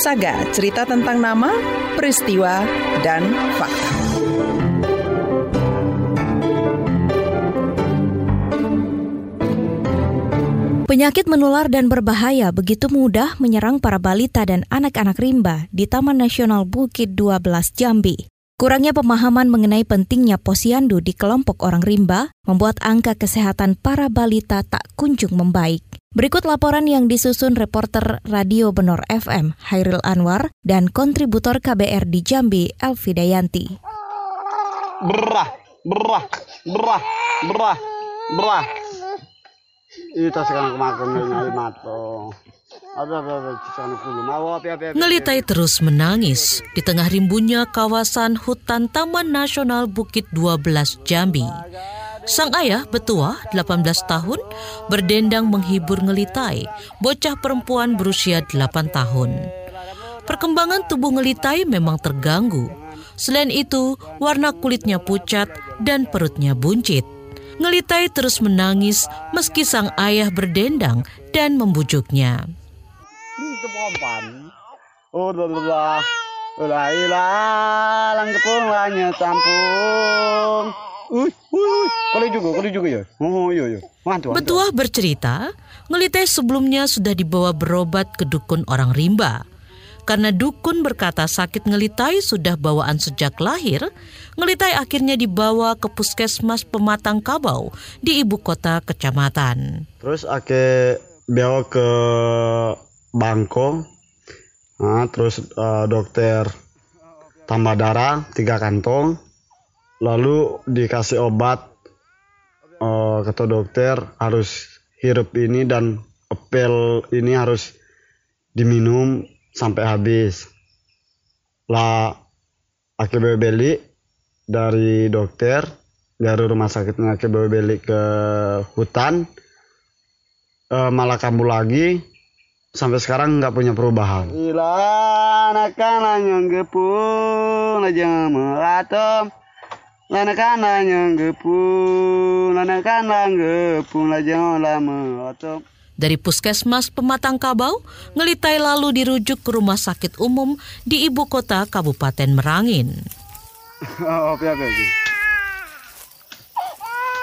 Saga, cerita tentang nama, peristiwa, dan fakta. Penyakit menular dan berbahaya begitu mudah menyerang para balita dan anak-anak rimba di Taman Nasional Bukit 12 Jambi. Kurangnya pemahaman mengenai pentingnya posyandu di kelompok orang rimba membuat angka kesehatan para balita tak kunjung membaik. Berikut laporan yang disusun reporter Radio Benor FM Hairil Anwar dan kontributor KBR di Jambi Elvi Dayanti. Berah, berah, berah, berah, berah. Ito sekarang kemakan ngali mato. Ngelitai terus menangis di tengah rimbunnya kawasan hutan Taman Nasional Bukit 12 Jambi. Sang ayah betua 18 tahun berdendang menghibur ngelitai, bocah perempuan berusia 8 tahun. Perkembangan tubuh ngelitai memang terganggu. Selain itu, warna kulitnya pucat dan perutnya buncit. Ngelitai terus menangis meski sang ayah berdendang dan membujuknya. Oh, lah, lah, lah, lah, campung. juga, Oh, iya, iya. Betuah bercerita, Ngeliteh sebelumnya sudah dibawa berobat ke dukun orang rimba. Karena dukun berkata sakit ngelitai sudah bawaan sejak lahir, ngelitai akhirnya dibawa ke puskesmas Pematang Kabau di ibu kota kecamatan. Terus ake bawa ke Bangko, nah, terus uh, dokter tambah darah tiga kantong, lalu dikasih obat uh, kata dokter harus hirup ini dan pel ini harus diminum sampai habis. Lah akhirnya beli dari dokter dari rumah sakitnya akhirnya beli ke hutan uh, malah kambuh lagi sampai sekarang nggak punya perubahan. Ila anak-anak yang aja melatom Dari puskesmas Pematang Kabau, Ngelitai lalu dirujuk ke rumah sakit umum di ibu kota Kabupaten Merangin. Oh, apa apa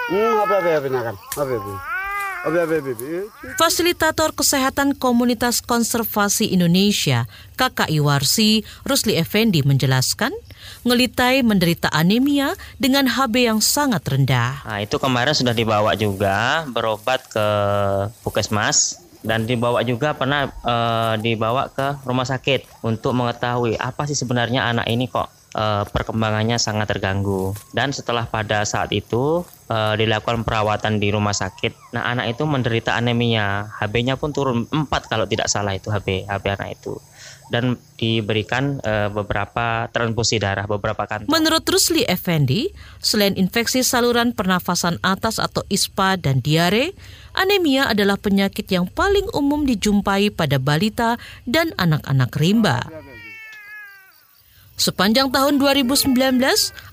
Hmm, apa apa apa nakan, apa apa. Fasilitator Kesehatan Komunitas Konservasi Indonesia, KKI Warsi, Rusli Effendi menjelaskan, Ngelitai menderita anemia dengan HB yang sangat rendah. Nah, itu kemarin sudah dibawa juga berobat ke Puskesmas dan dibawa juga pernah e, dibawa ke rumah sakit untuk mengetahui apa sih sebenarnya anak ini kok e, perkembangannya sangat terganggu. Dan setelah pada saat itu e, dilakukan perawatan di rumah sakit, nah anak itu menderita anemia, HB-nya pun turun 4 kalau tidak salah itu HB HB anak itu dan diberikan uh, beberapa transfusi darah beberapa kantong. Menurut Rusli Effendi, selain infeksi saluran pernafasan atas atau ISPA dan diare, anemia adalah penyakit yang paling umum dijumpai pada balita dan anak-anak rimba. Sepanjang tahun 2019,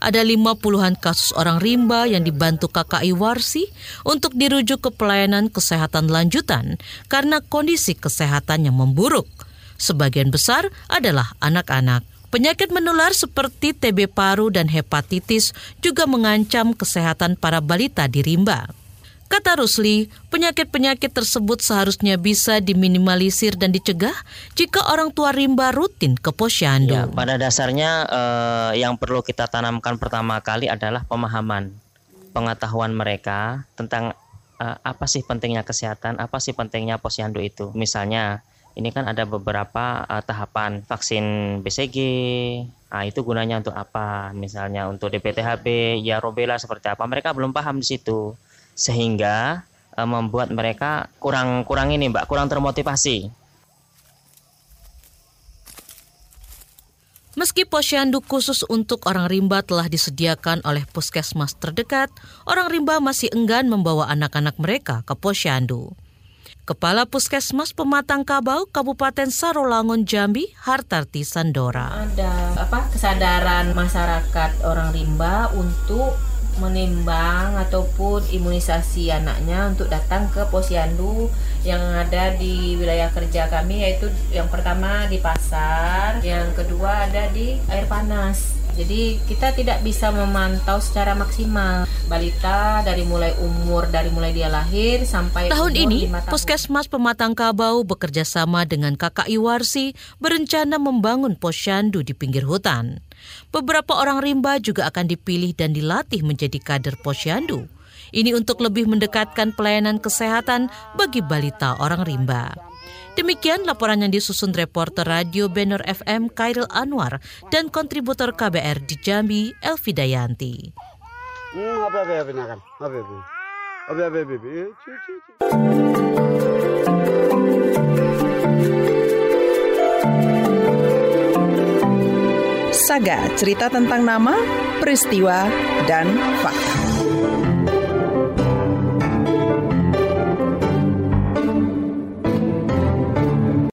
ada 50-an kasus orang rimba yang dibantu KKI Warsi untuk dirujuk ke pelayanan kesehatan lanjutan karena kondisi kesehatan yang memburuk – Sebagian besar adalah anak-anak. Penyakit menular seperti TB paru dan hepatitis juga mengancam kesehatan para balita di rimba. Kata Rusli, penyakit-penyakit tersebut seharusnya bisa diminimalisir dan dicegah jika orang tua rimba rutin ke posyandu. Ya, pada dasarnya eh, yang perlu kita tanamkan pertama kali adalah pemahaman, pengetahuan mereka tentang eh, apa sih pentingnya kesehatan, apa sih pentingnya posyandu itu. Misalnya ini kan ada beberapa uh, tahapan vaksin BCG. Nah, itu gunanya untuk apa? Misalnya untuk DPTHB, ya rubella seperti apa? Mereka belum paham di situ. Sehingga uh, membuat mereka kurang kurang ini, Mbak, kurang termotivasi. Meski posyandu khusus untuk orang rimba telah disediakan oleh puskesmas terdekat, orang rimba masih enggan membawa anak-anak mereka ke posyandu. Kepala Puskesmas Pematang Kabau Kabupaten Sarolangun Jambi Hartarti Sandora. Ada apa kesadaran masyarakat orang rimba untuk menimbang ataupun imunisasi anaknya untuk datang ke posyandu yang ada di wilayah kerja kami yaitu yang pertama di pasar, yang kedua ada di air panas. Jadi kita tidak bisa memantau secara maksimal balita dari mulai umur dari mulai dia lahir sampai tahun ini. Puskesmas Pematang Kabau bekerja sama dengan KKI Warsi berencana membangun posyandu di pinggir hutan. Beberapa orang rimba juga akan dipilih dan dilatih menjadi kader posyandu. Ini untuk lebih mendekatkan pelayanan kesehatan bagi balita orang rimba. Demikian laporan yang disusun reporter Radio Benor FM Kairil Anwar dan kontributor KBR di Jambi Elvi Dayanti. Saga cerita tentang nama, peristiwa, dan fakta.